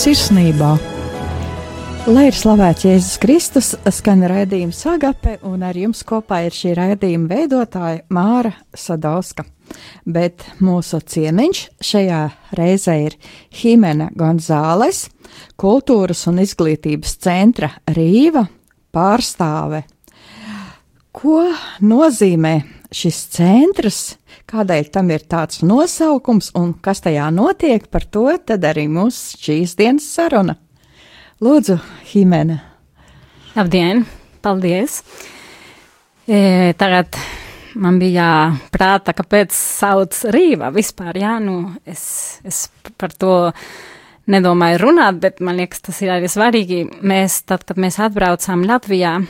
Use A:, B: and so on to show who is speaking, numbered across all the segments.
A: Sirsnībā. Lai ir slavēts Jēzus Kristus, skan raidījums Agape, un ar jums kopā ir šī raidījuma veidotāja Māra Sadauska. Bet mūsu ciemiņš šajā reizē ir Himena Gonzāles, kultūras un izglītības centra Rīva pārstāve. Ko nozīmē šis centrs Kādēļ tam ir tāds nosaukums un kas tajā notiek, par to tad arī mūsu šīs dienas saruna. Lūdzu, Himene.
B: Labdien, paldies! E, tagad man bija prāta, kāpēc sauc Rīva vispār, jā, nu, es, es par to nedomāju runāt, bet man liekas, tas ir arī svarīgi. Mēs, tad, kad mēs atbraucām Latvijā,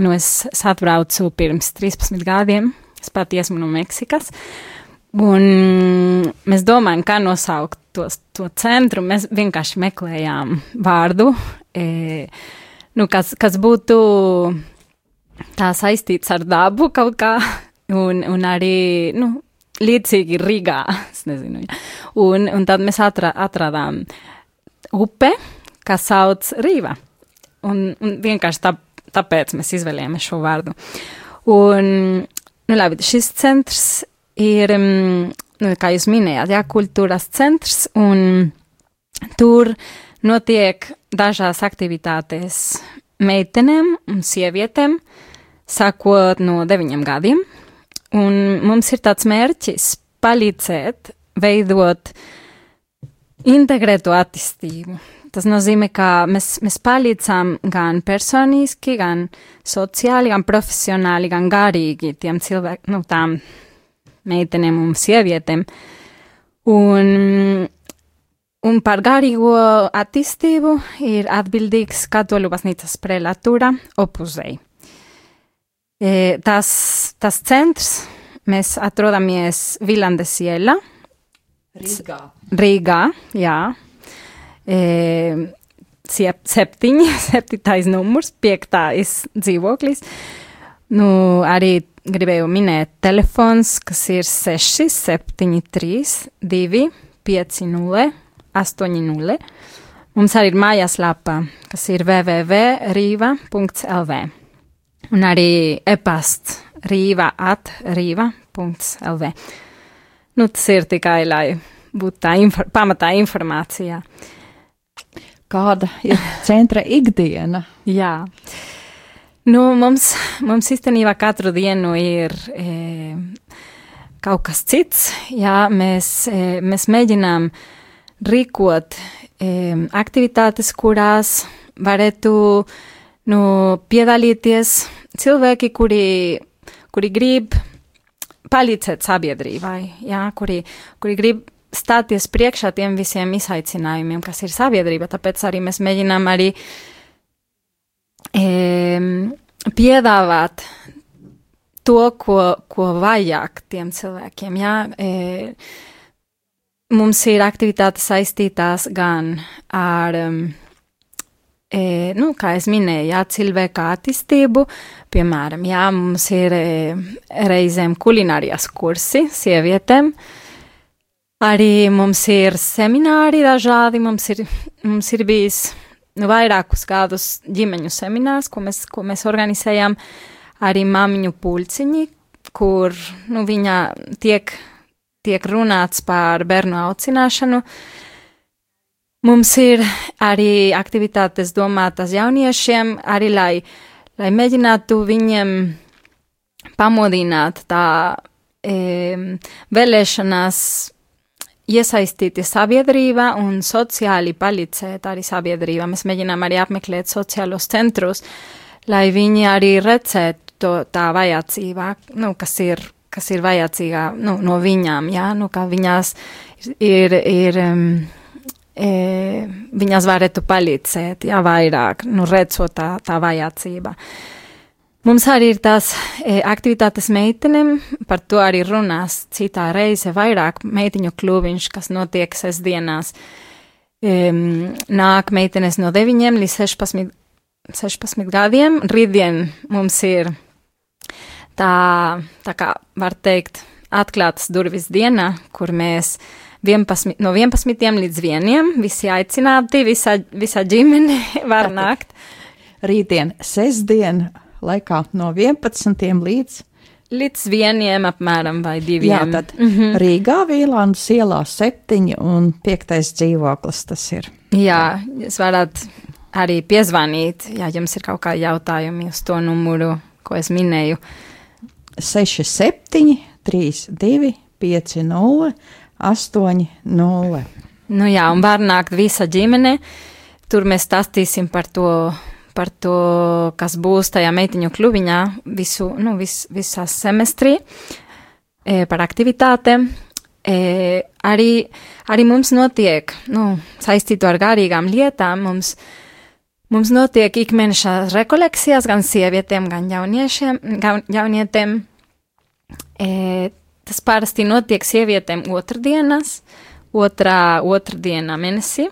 B: nu, es atbraucu pirms 13 gadiem, es pat esmu no Meksikas, Un mēs domājam, kā nosaukt tos, to centru. Mēs vienkārši meklējām vārdu, e, nu, kas, kas būtu tā saistīts ar dabu kaut kā, un, un arī, nu, līdzīgi Rīgā, nezinu. Ja. Un, un tad mēs atra, atradām upe, kas sauc Rīva. Un, un vienkārši tā, tāpēc mēs izvēlējāmies šo vārdu. Un, nu labi, šis centrs ir, mm, nu, kā jūs minējāt, jā, kultūras centrs, un tur notiek dažās aktivitātes meitenēm un sievietēm, sākot no deviņiem gadiem, un mums ir tāds mērķis palīdzēt veidot integrētu attīstību. Tas nozīmē, ka mēs, mēs palīdzam gan personiski, gan sociāli, gan profesionāli, gan garīgi tiem cilvēkiem, nu, tām meitenēm un sievietēm. Un, un par garīgo attīstību ir atbildīgs Katoļu baznīcas prelatūra opuzei. E, tas, tas centrs, mēs atrodamies Vilandes iela.
A: Rīgā.
B: Rīgā, jā. E, septiņi, septītais numurs, piektais dzīvoklis. Nu, arī gribēju minēt telefons, kas ir 673 250 80. Mums arī ir mājaslapa, kas ir www.rīva.lv. Un arī e-pasts rīva at rīva.lv. Nu, tas ir tikai, lai būtu tā infor pamatā informācijā.
A: Kāda ir centra ikdiena?
B: Jā. Nu, mums, mums īstenībā katru dienu ir e, kaut kas cits. Jā, mēs, e, mēs mēģinām rīkot e, aktivitātes, kurās varētu nu, piedalīties cilvēki, kuri, kuri grib palīdzēt sabiedrībai, jā, kuri, kuri grib stāties priekšā tiem visiem izaicinājumiem, kas ir sabiedrība. Tāpēc arī mēs mēģinām arī e, piedāvāt to, ko, ko vajag tiem cilvēkiem. Jā, e, mums ir aktivitātes saistītās gan ar, e, nu, kā es minēju, jā, cilvēka attīstību, piemēram, jā, mums ir e, reizēm kulinārijas kursi sievietēm, arī mums ir semināri dažādi, mums ir, mums ir bijis nu, vairākus gadus ģimeņu seminārs, ko mēs, ko mēs organizējam, arī mamiņu pulciņi, kur nu, viņa tiek, tiek runāts par bērnu audzināšanu. Mums ir arī aktivitātes domātas jauniešiem, arī lai, lai mēģinātu viņiem pamodināt tā e, vēlēšanās iesaistīti sabiedrībā un sociāli palīdzēt arī sabiedrībā. Mēs mēģinām arī apmeklēt sociālos centrus, lai viņi arī redzētu to tā vajadzībā, nu, kas ir, kas ir vajadzīgā nu, no viņām, jā, nu, ka viņās ir, ir um, e, viņas varētu palīdzēt, jā, vairāk, nu, redzot tā, tā vajadzība. Uh, Mums arī ir tās e, aktivitātes meitenēm, par to arī runās citā reize vairāk meitiņu klubiņš, kas notiek sestdienās. E, nāk meitenes no 9 līdz 16, 16 gadiem. Rītdien mums ir tā, tā kā var teikt, atklātas durvis diena, kur mēs 11, no 11 līdz 1. Visi aicināti, visa, visa ģimene var Tātad, nākt.
A: Rītdien, sestdien, laikā no 11 līdz
B: Līdz vieniem apmēram vai diviem.
A: Jā, tad mm -hmm. Rīgā Vīlānas ielā septiņi un piektais dzīvoklis tas ir.
B: Jā, jūs varat arī piezvanīt, ja jums ir kaut kādi jautājumi uz to numuru, ko es minēju.
A: 67, 32, 50, 80.
B: Nu jā, un var nākt visa ģimene. Tur mēs stāstīsim par to par to, kas būs tajā meitiņu klubiņā visu, nu, vis, visā semestrī, e, par aktivitātēm. E, arī, arī mums notiek, nu, saistīto ar garīgām lietām, mums, mums notiek ikmēneša rekolekcijas gan sievietēm, gan jauniešiem, gan jaunietēm. E, tas parasti notiek sievietēm otrdienas, otrā, otrdienā mēnesī.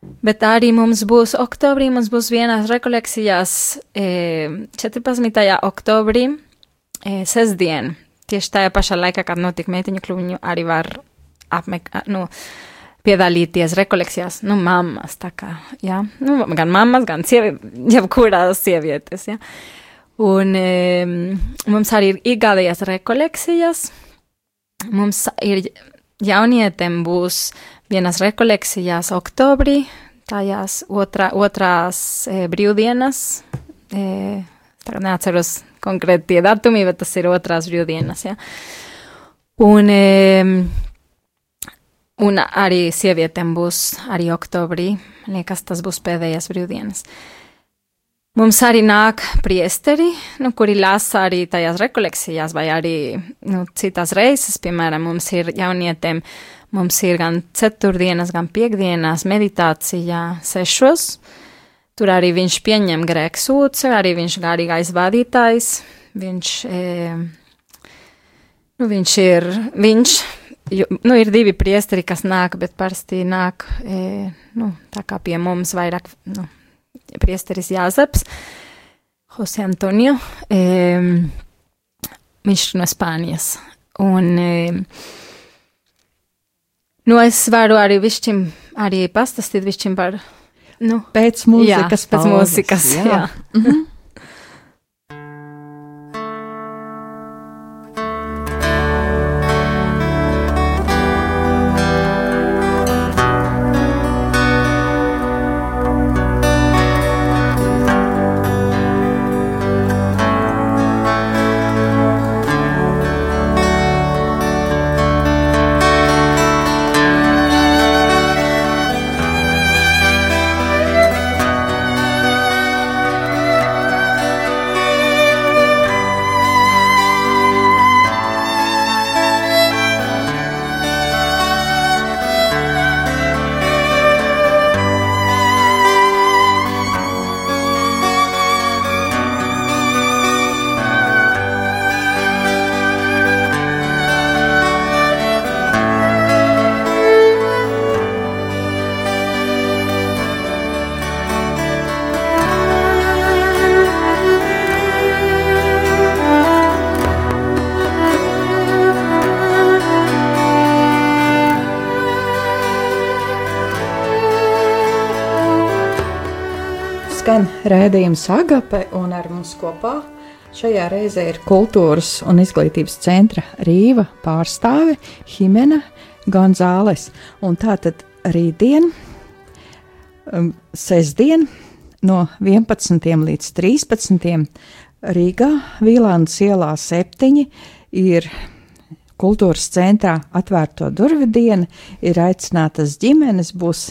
B: Bet arī mums būs oktobrī, mums būs vienās rekolekcijās e, 14. oktobrī, e, sestdien, tieši tajā pašā laikā, kad notika meitiņu klubiņu, arī var apmeklēt, nu, piedalīties rekolekcijās, nu, mammas, tā kā, jā, nu, gan mammas, gan sievi, jebkurās sievietes, jā. Un e, mums arī ir ikgadējas rekolekcijas, mums ir jaunietiem būs vienas rekolekcijās oktobrī, tajās otrā, otrās e, brīvdienas, e, tagad neatceros konkrēti datumi, bet tas ir otrās brīvdienas, ja. Un, e, un arī sievietēm būs arī oktobrī, liekas, tas būs pēdējās brīvdienas. Mums arī nāk priesteri, nu, kuri lasa arī tajās rekolekcijās, vai arī nu, citās reizes, piemēram, mums ir jaunietiem Mums ir gan ceturtdienas, gan piekdienas meditācijā sešos. Tur arī viņš pieņem grēksūce, arī viņš garīgais vadītājs. Viņš, e, nu, viņš ir, viņš, jo, nu, ir divi priesteri, kas nāk, bet parasti nāk, e, nu, tā kā pie mums vairāk, nu, priesteris Jāzeps, Jose Antonio. E, viņš ir no Spānijas. Un, e, Nu, es varu arī višķim, arī pastāstīt višķim par,
A: nu, pēc mūzikas.
B: Jā, pēc mūzikas, jā. jā. Mm -hmm.
A: Skan rādījums Agape, un ar mums kopā šajā reizē ir kultūras un izglītības centra Rīva pārstāve Himena Gonzāles. Un tā tad rītdien, um, sestdien, no 11. līdz 13. Rīgā, Vīlānas ielā 7 ir kultūras centrā atvērto durvju diena, ir aicinātas ģimenes, būs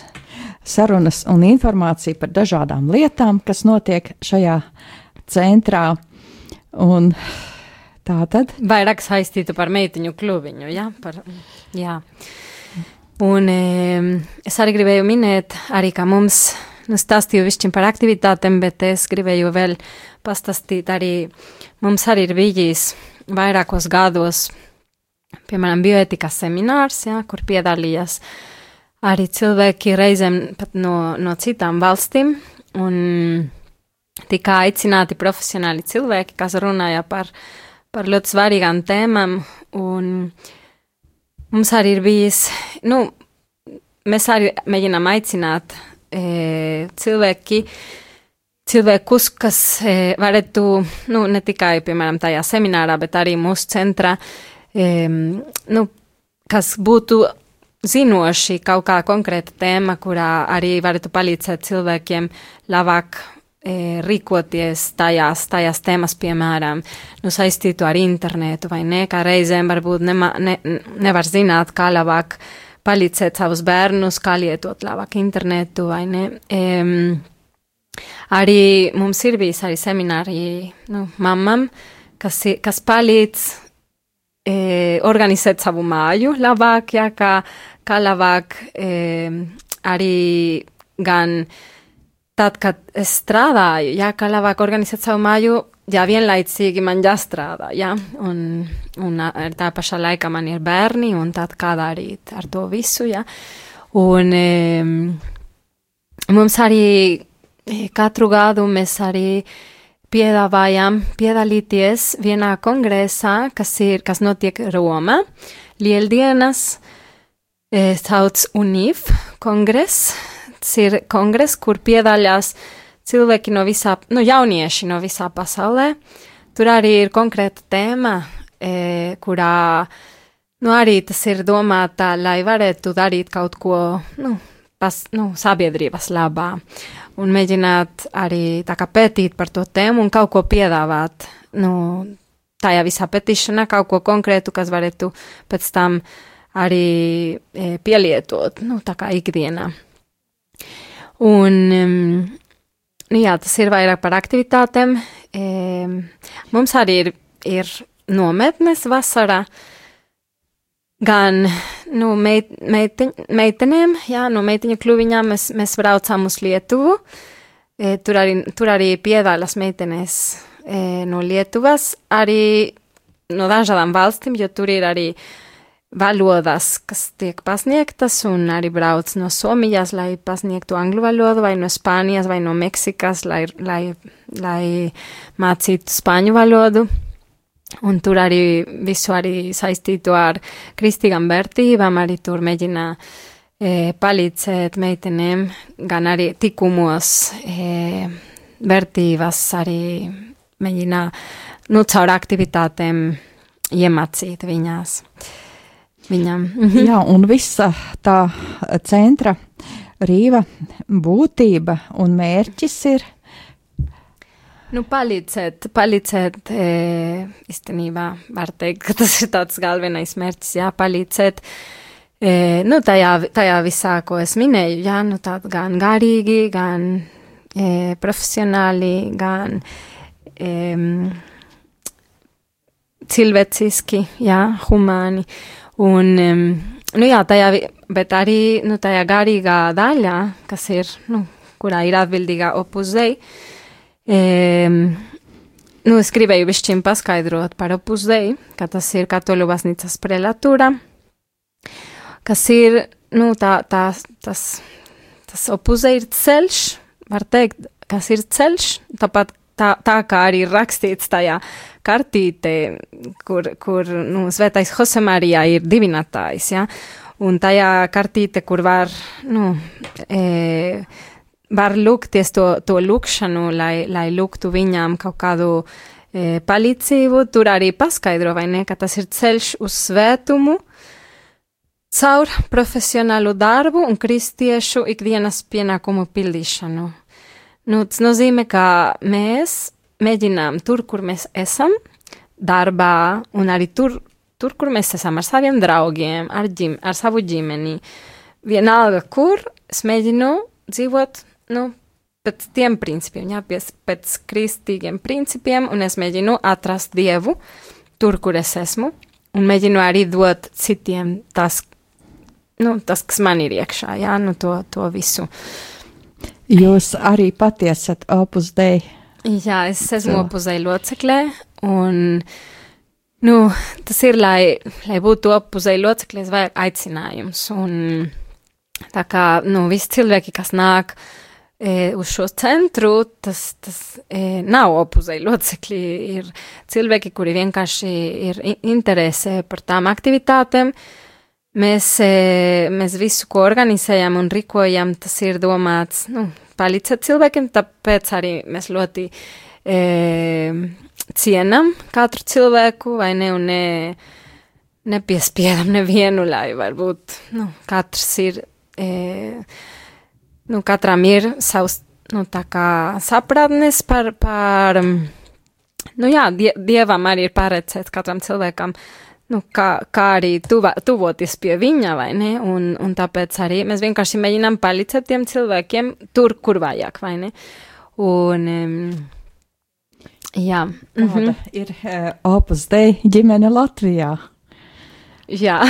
A: sarunas un informāciju par dažādām lietām, kas notiek šajā centrā. Un tā tad.
B: Vairāk saistīta par meitiņu klubiņu, jā, par, jā. Un e, es arī gribēju minēt, arī kā mums, nu, stāstīju višķiņ par aktivitātēm, bet es gribēju vēl pastāstīt arī, mums arī ir bijis vairākos gados, piemēram, bioetikas seminārs, jā, kur piedalījās arī cilvēki reizēm pat no, no citām valstīm, un tika aicināti profesionāli cilvēki, kas runāja par, par ļoti svarīgām tēmām, un mums arī ir bijis, nu, mēs arī mēģinām aicināt e, cilvēki, cilvēkus, kas e, varētu, nu, ne tikai, piemēram, tajā seminārā, bet arī mūsu centrā, e, nu, kas būtu zinoši kaut kā konkrēta tēma, kurā arī varētu palīdzēt cilvēkiem labāk e, rīkoties tajās, tajās tēmas, piemēram, nu, saistītu ar internetu vai ne, kā reizēm varbūt nema, ne, nevar zināt, kā labāk palīdzēt savus bērnus, kā lietot labāk internetu vai ne. E, arī mums ir bijis arī semināri, nu, mammam, kas, kas palīdz e, organizetsavo maio lavakiaka kalavak e, ari gan tatka estrada ja kalavak organizetsavo maio ja bien laitsi man ja strada ja. Un, una erta pasa laika man berni un tatka kadarit arto visu ja. Un e, mums ari katru gadu mes piedāvājam piedalīties vienā kongresā, kas, ir, kas notiek Roma, Lieldienas, e, sauc UNIF kongress. Tas ir kongress, kur piedalās cilvēki no visā, nu, jaunieši no visā pasaulē. Tur arī ir konkrēta tēma, e, kurā, nu, arī tas ir domāta, lai varētu darīt kaut ko, nu, pas, nu, sabiedrības labā un mēģināt arī tā kā pētīt par to tēmu un kaut ko piedāvāt, nu, tajā visā pētīšanā kaut ko konkrētu, kas varētu pēc tam arī e, pielietot, nu, tā kā ikdienā. Un, um, jā, tas ir vairāk par aktivitātēm. E, mums arī ir, ir nometnes vasarā, gan nu, meit, meiteņ, meitenēm, jā, no meiteņu klubiņām mēs, mēs braucām uz Lietuvu. E, tur, arī, tur arī piedalās meitenes e, no Lietuvas, arī no dažādām valstīm, jo tur ir arī valodas, kas tiek pasniegtas, un arī brauc no Somijas, lai pasniegtu angļu valodu, vai no Spānijas, vai no Meksikas, lai, lai, lai mācītu spāņu valodu. Un tur arī visu arī saistītu ar kristīgām vērtībām, arī tur mēģina e, palīdzēt meitenēm, gan arī tikumos e, vērtības arī mēģina, nu, caur aktivitātēm iemācīt viņās. Viņam.
A: Mhm. Jā, un visa tā centra rīva būtība un mērķis ir
B: Nu, palīdzēt, palīdzēt, e, īstenībā var teikt, ka tas ir tāds galvenais mērķis, jā, palīdzēt, e, nu, tajā, tajā visā, ko es minēju, jā, nu, tā gan garīgi, gan e, profesionāli, gan e, cilvēciski, jā, humāni, un, e, nu, jā, tajā, bet arī, nu, tajā garīgā daļā, kas ir, nu, kurā ir atbildīgā opuzei, E, nu, es gribēju višķiņ paskaidrot par opusdei, ka tas ir katoļu baznīcas prelatūra, kas ir, nu, tā, tā, tas, tas opusdei ir ceļš, var teikt, kas ir ceļš, tāpat tā, tā kā arī rakstīts tajā kartītē, kur, kur nu, svētais Josemarija ir divinatājs, ja, un tajā kartīte, kur var, nu, e, var lūgties to, to lūkšanu, lai, lai lūgtu viņām kaut kādu e, palīdzību, tur arī paskaidro, vai ne, ka tas ir ceļš uz svētumu, caur profesionālu darbu un kristiešu ikdienas pienākumu pildīšanu. Nu, tas nozīmē, ka mēs mēģinām tur, kur mēs esam, darbā, un arī tur, tur kur mēs esam ar saviem draugiem, ar, ģim, ar savu ģimeni. Vienalga, kur es mēģinu dzīvot nu, pēc tiem principiem, jā, pēc, pēc kristīgiem principiem, un es mēģinu atrast Dievu tur, kur es esmu, un mēģinu arī dot citiem tas, nu, tas kas man ir iekšā, jā, nu, to, to visu.
A: Jūs arī pati esat opus dei.
B: Jā, es esmu so. opus dei locekļē, un, nu, tas ir, lai, lai būtu opus dei locekļies, vajag aicinājums, un tā kā, nu, visi cilvēki, kas nāk, uh, e, uz šo centru, tas, tas e, nav opuzei locekļi, ir cilvēki, kuri vienkārši ir interesē par tām aktivitātēm, mēs, e, mēs visu, ko organizējam un rīkojam, tas ir domāts, nu, palīdzēt cilvēkiem, tāpēc arī mēs ļoti e, cienam katru cilvēku, vai ne, un ne, nepiespiedam nevienu, lai varbūt, nu, katrs ir, e, nu, katram ir savs, nu, tā kā sapratnes par, par, nu, jā, die, dievam arī ir paredzēts katram cilvēkam, nu, kā, kā arī tuva, tuvoties pie viņa, vai ne? Un, un tāpēc arī mēs vienkārši mēģinām palīdzēt tiem cilvēkiem tur, kur vajag, vai ne? Un, um, jā.
A: Mm -hmm. ir uh, Opus Dei ģimene Latvijā.
B: Jā.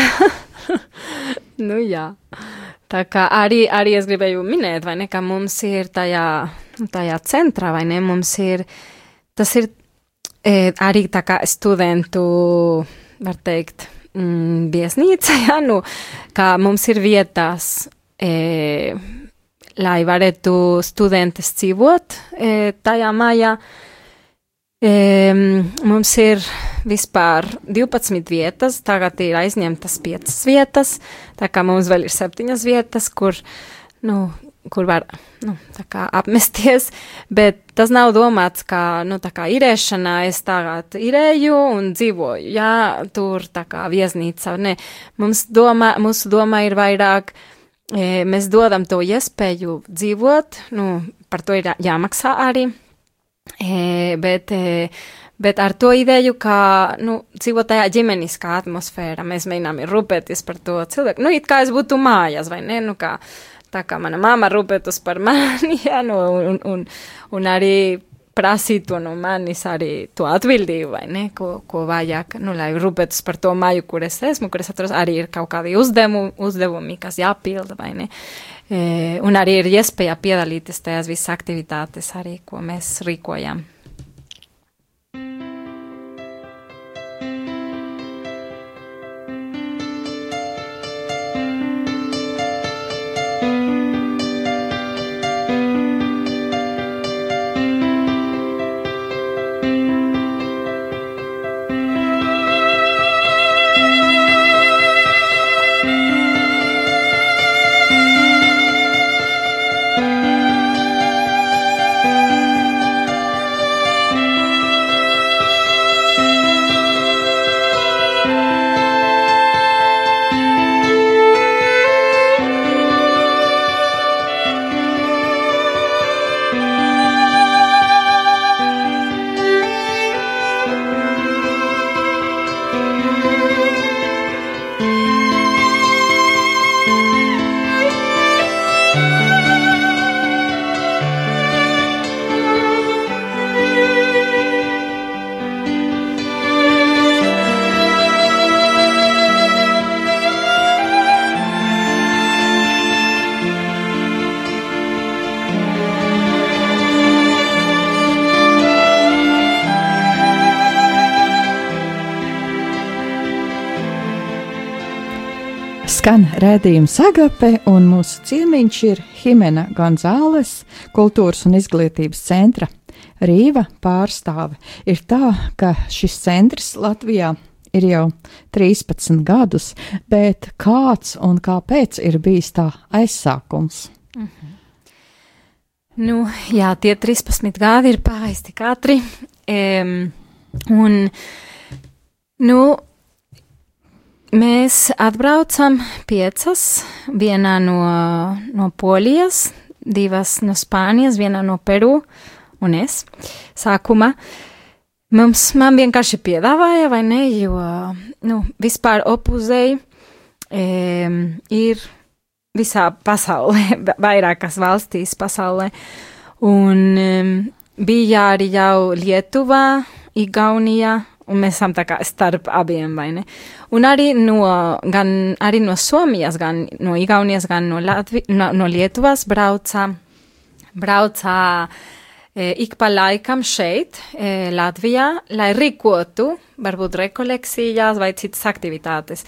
B: nu, jā. Tā kā arī, arī es gribēju minēt, vai ne, ka mums ir tajā, tajā centrā, vai ne, mums ir, tas ir e, arī tā kā studentu var teikt, mm, viesnīca, ja, nu, kā mums ir vietās, e, lai varētu studentes dzīvot e, tajā mājā. E, mums ir vispār 12 vietas, tagad ir aizņemtas 5 vietas, tā kā mums vēl ir 7 vietas, kur, nu, kur var nu, apmesties, bet tas nav domāts kā, nu, kā irēšanā. Es tagad irēju un dzīvoju, jā, tur tā kā viesnīca. Ne, mums domā, mūsu doma ir vairāk, e, mēs dodam to iespēju dzīvot, nu, par to ir jāmaksā arī, bet. E, Bet ar to ideju, ka, nu, dzīvot tajā ģimeniskā atmosfērā, mēs mēģinām rūpēties par to cilvēku. Nu, it kā es būtu mājās, vai ne? Nu, kā, tā kā mana mamma rūpētos par mani, ja, nu, un, un, un arī prasītu no manis arī to atbildību, vai ne, ko, ko vajag, nu, lai rūpētos par to māju, kur es esmu, kur es atrodos, arī ir kaut kādi uzdevumi, uzdevumi kas jāpilda, vai ne, e, un arī ir iespēja piedalīties tajās visas aktivitātes arī, ko mēs rīkojam.
A: Skan redzējums agape, un mūsu ciemiņš ir Himena Gonzāles, kultūras un izglītības centra Rīva pārstāve. Ir tā, ka šis centrs Latvijā ir jau 13 gadus, bet kāds un kāpēc ir bijis tā aizsākums? -hmm.
B: Nu, jā, tie 13 gadi ir pāisti katri. Um, un, nu, Mēs atbraucam piecas, vienā no, no Polijas, divas no Spānijas, vienā no Peru un es sākumā. Mums man vienkārši piedāvāja, vai ne, jo, nu, vispār opuzēji e, ir visā pasaulē, vairākās valstīs pasaulē, un e, bija arī jau Lietuvā, Igaunijā, un mēs esam tā kā starp abiem, vai ne? Un arī no, gan arī no Somijas, gan no Igaunijas, gan no, Latvi, no, no Lietuvas brauca, brauca e, ik pa laikam šeit, e, Latvijā, lai rīkotu, varbūt rekolekcijas vai citas aktivitātes.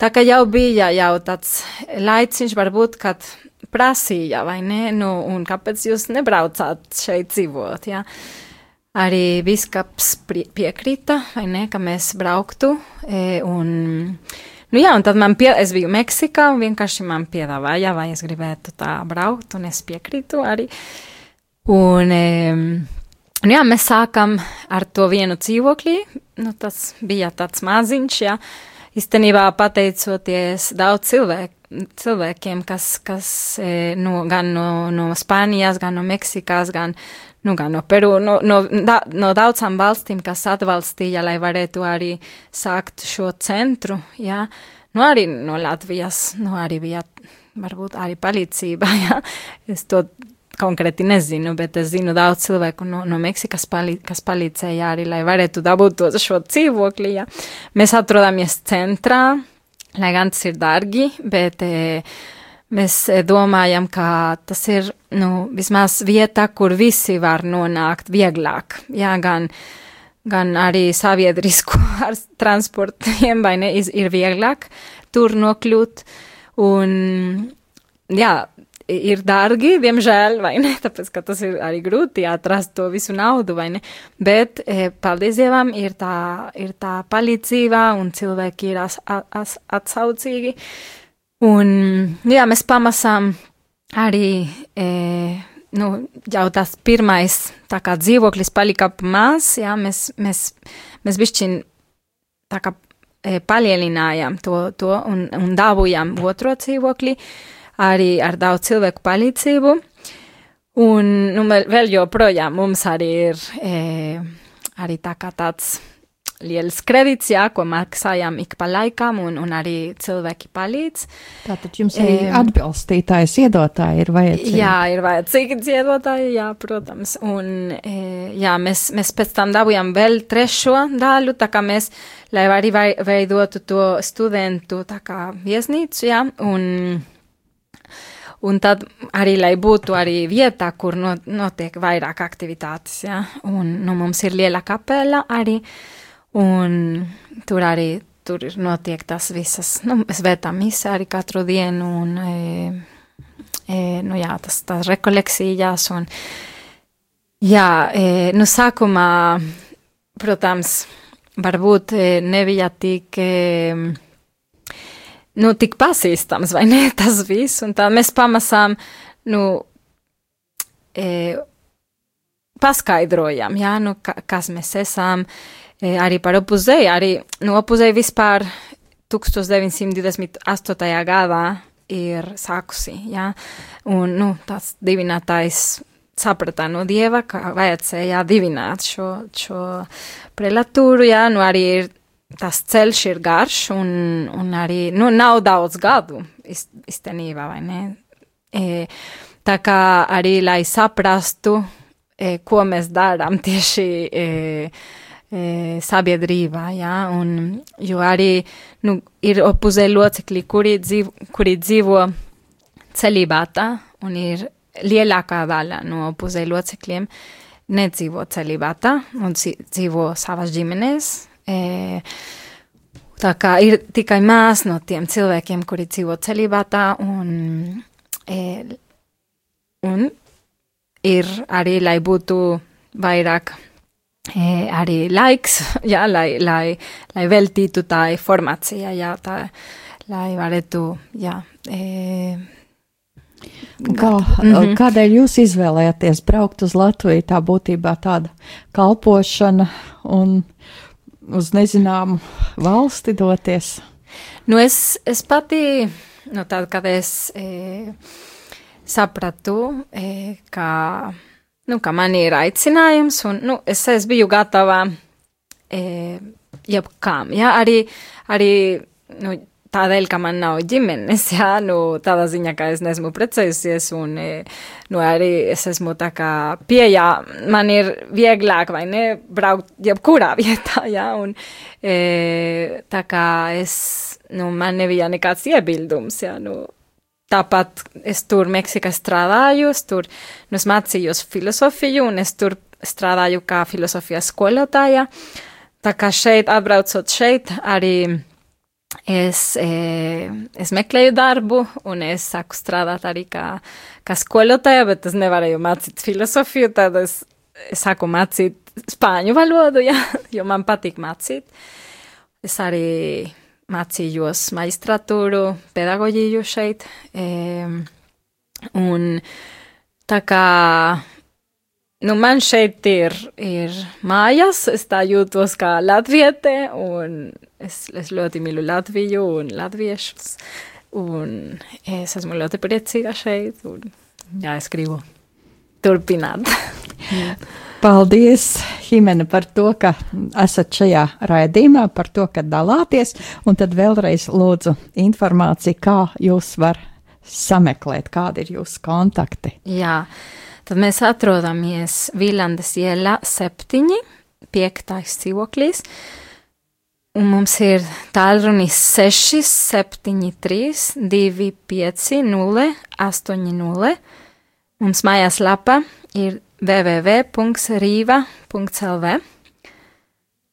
B: Tā kā jau bija jau tāds laiciņš, varbūt, kad prasīja, vai ne, nu, un kāpēc jūs nebraucāt šeit dzīvot, jā. Ja? Arī biskaps piekrita, ne, ka mēs brauktu, e, un, Nu jā, un tad man pie, es biju Meksikā, un vienkārši man piedāvāja, vai es gribētu tā braukt, un es piekrītu arī. Un, un jā, mēs sākam ar to vienu dzīvokli, nu tas bija tāds maziņš, jā, īstenībā pateicoties daudz cilvēku cilvēkiem, kas, kas no, gan no, no Spānijas, gan no Meksikas, gan nu, gan no Peru, no, no, da, no daudzām valstīm, kas atbalstīja, lai varētu arī sākt šo centru, jā, nu arī no Latvijas, nu arī bija varbūt arī palīdzība, jā, es to konkrēti nezinu, bet es zinu daudz cilvēku no, no Meksikas, palī, kas palīdzēja arī, lai varētu dabūt šo dzīvokli, jā. Mēs atrodamies centrā, lai gan tas ir dārgi, bet eh, Mēs e, domājam, ka tas ir nu, vismaz vieta, kur visi var nonākt vieglāk. Jā, gan, gan arī sabiedrisku ar transportiem, vai ne, ir vieglāk tur nokļūt. Un, jā, ir dārgi, diemžēl, vai ne? Tāpēc, ka tas ir arī grūti atrast to visu naudu, vai ne? Bet, e, paldies Dievam, ir tā, ir tā palīdzība un cilvēki ir as, as, atsaucīgi. Un, jā, mēs pamasām arī, e, nu, jau tas pirmais, tā kā dzīvoklis palika maz, jā, mēs, mēs, mēs bišķiņ tā kā e, palielinājām to, to un, un dabūjām otro dzīvokli, arī ar daudz cilvēku palīdzību. Un, nu, vēl joprojām mums arī ir e, arī tā kā tāds liels kredīts, jā, ko maksājām ik pa laikam, un, un arī cilvēki palīdz.
A: Tātad jums arī um, atbalstītājs iedotāji ir vajadzīgi?
B: Jā, ir vajadzīgi iedotāji, jā, protams. Un, jā, mēs, mēs pēc tam dabūjām vēl trešo daļu, tā kā mēs, lai arī veidotu to studentu tā kā viesnīcu, jā, un Un tad arī, lai būtu arī vieta, kur notiek vairāk aktivitātes, ja, un nu, mums ir liela kapela arī, uh, Un tur arī tur notiek tas visas, nu, mēs vērtām misē arī katru dienu, un, e, e, nu jā, tas tās rekolekcijas, un, jā, e, nu, sākumā, protams, varbūt e, nebija tik, e, nu, tik pasīstams, vai ne, tas viss, un tā mēs pamasām, nu, e, paskaidrojam, jā, nu, ka, kas mēs esam, E, arī par opuzēju, arī nu, opuzēju vispār 1928. gadā ir sākusi, jā, un, nu, tāds divinātājs saprata no dieva, ka vajadzēja divināt šo, šo prelatūru, jā, nu arī ir tas ceļš ir garš un, un arī, nu, nav daudz gadu iztenībā, vai ne? E, tā kā arī, lai saprastu, e, ko mēs darām tieši, e, e, sabiedrībā, jā, un, jo arī, nu, ir opuzē locekļi, kuri dzīvo, kuri dzīvo celibātā, un ir lielākā daļa no opuzē locekļiem nedzīvo celibātā, un dzīvo savas ģimenes, e, tā kā ir tikai mās no tiem cilvēkiem, kuri dzīvo celibātā, un, e, un ir arī, lai būtu vairāk e, arī laiks, jā, lai, lai, lai veltītu tā informācija, jā, tā, lai varētu, jā. E,
A: Kā, mm -hmm. Kādēļ jūs izvēlējāties braukt uz Latviju? Tā būtībā tāda kalpošana un uz nezināmu valsti doties.
B: Nu es, es pati, nu tad, kad es e, sapratu, e, ka nu, ka man ir aicinājums, un nu, es, es biju gatava e, jebkām. Ja? Arī, arī nu, tādēļ, ka man nav ģimenes, jā, nu, tādā ziņā, ka es neesmu precējusies, un, e, nu, arī es esmu tā kā pieejā, man ir vieglāk, vai ne, braukt jebkurā vietā, jā, un e, tā kā es, nu, man nebija nekāds iebildums, jā, nu, Tāpat es tur Meksikā strādāju, es tur nu, es mācījos filozofiju, un es tur strādāju kā filozofijas skolotāja. Tā kā šeit, atbraucot šeit, arī es, e, es meklēju darbu, un es sāku strādāt arī kā, kā skolotāja, bet es nevarēju mācīt filozofiju, tad es, es sāku mācīt spāņu valodu, ja, jo man patīk mācīt. Es arī mācījos maģistratūru, pedagoģiju šeit. Un tā kā nu, man šeit ir, ir mājas, es tā jūtos kā latviete, un es, es ļoti mīlu Latviju un latviešus. Un es esmu ļoti priecīga šeit, un jā, es gribu turpināt.
A: Paldies, Himene, par to, ka esat šajā raidījumā, par to, ka dalāties, un tad vēlreiz lūdzu informāciju, kā jūs var sameklēt, kādi ir jūsu kontakti.
B: Jā, tad mēs atrodamies Vīlandes ielā septiņi, piektais dzīvoklis, un mums ir tālrunis 6, 7, 3, 2, 5, 0, 8, 0. Mums mājās lapa ir www.rīva.lv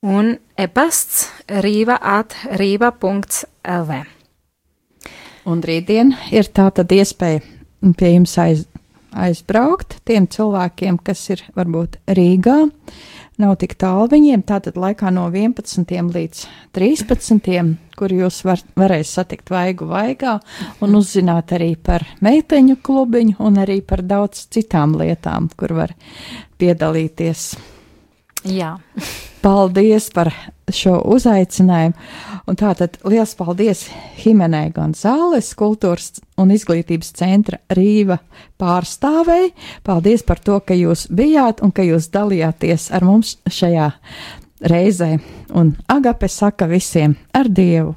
B: un e-pasts rīva at rīva.lv.
A: Un rītdien ir tā tad iespēja pie jums aiz, aizbraukt tiem cilvēkiem, kas ir varbūt Rīgā. Uh, nav tik tālu viņiem. Tātad laikā no 11. līdz 13. kur jūs var, varēsiet satikt vaigu vaigā un uzzināt arī par meiteņu klubiņu un arī par daudz citām lietām, kur var piedalīties.
B: Jā.
A: Paldies par šo uzaicinājumu. Un tātad liels paldies Himenai Gonzāles, kultūras un izglītības centra Rīva pārstāvei. Paldies par to, ka jūs bijāt un ka jūs dalījāties ar mums šajā reizē. Un Agape saka visiem ar Dievu!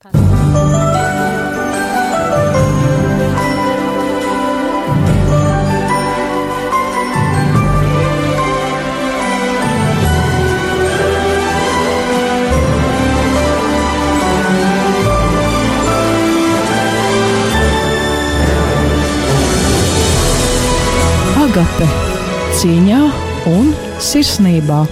A: Paldies. Agape cīņā un sirsnībā.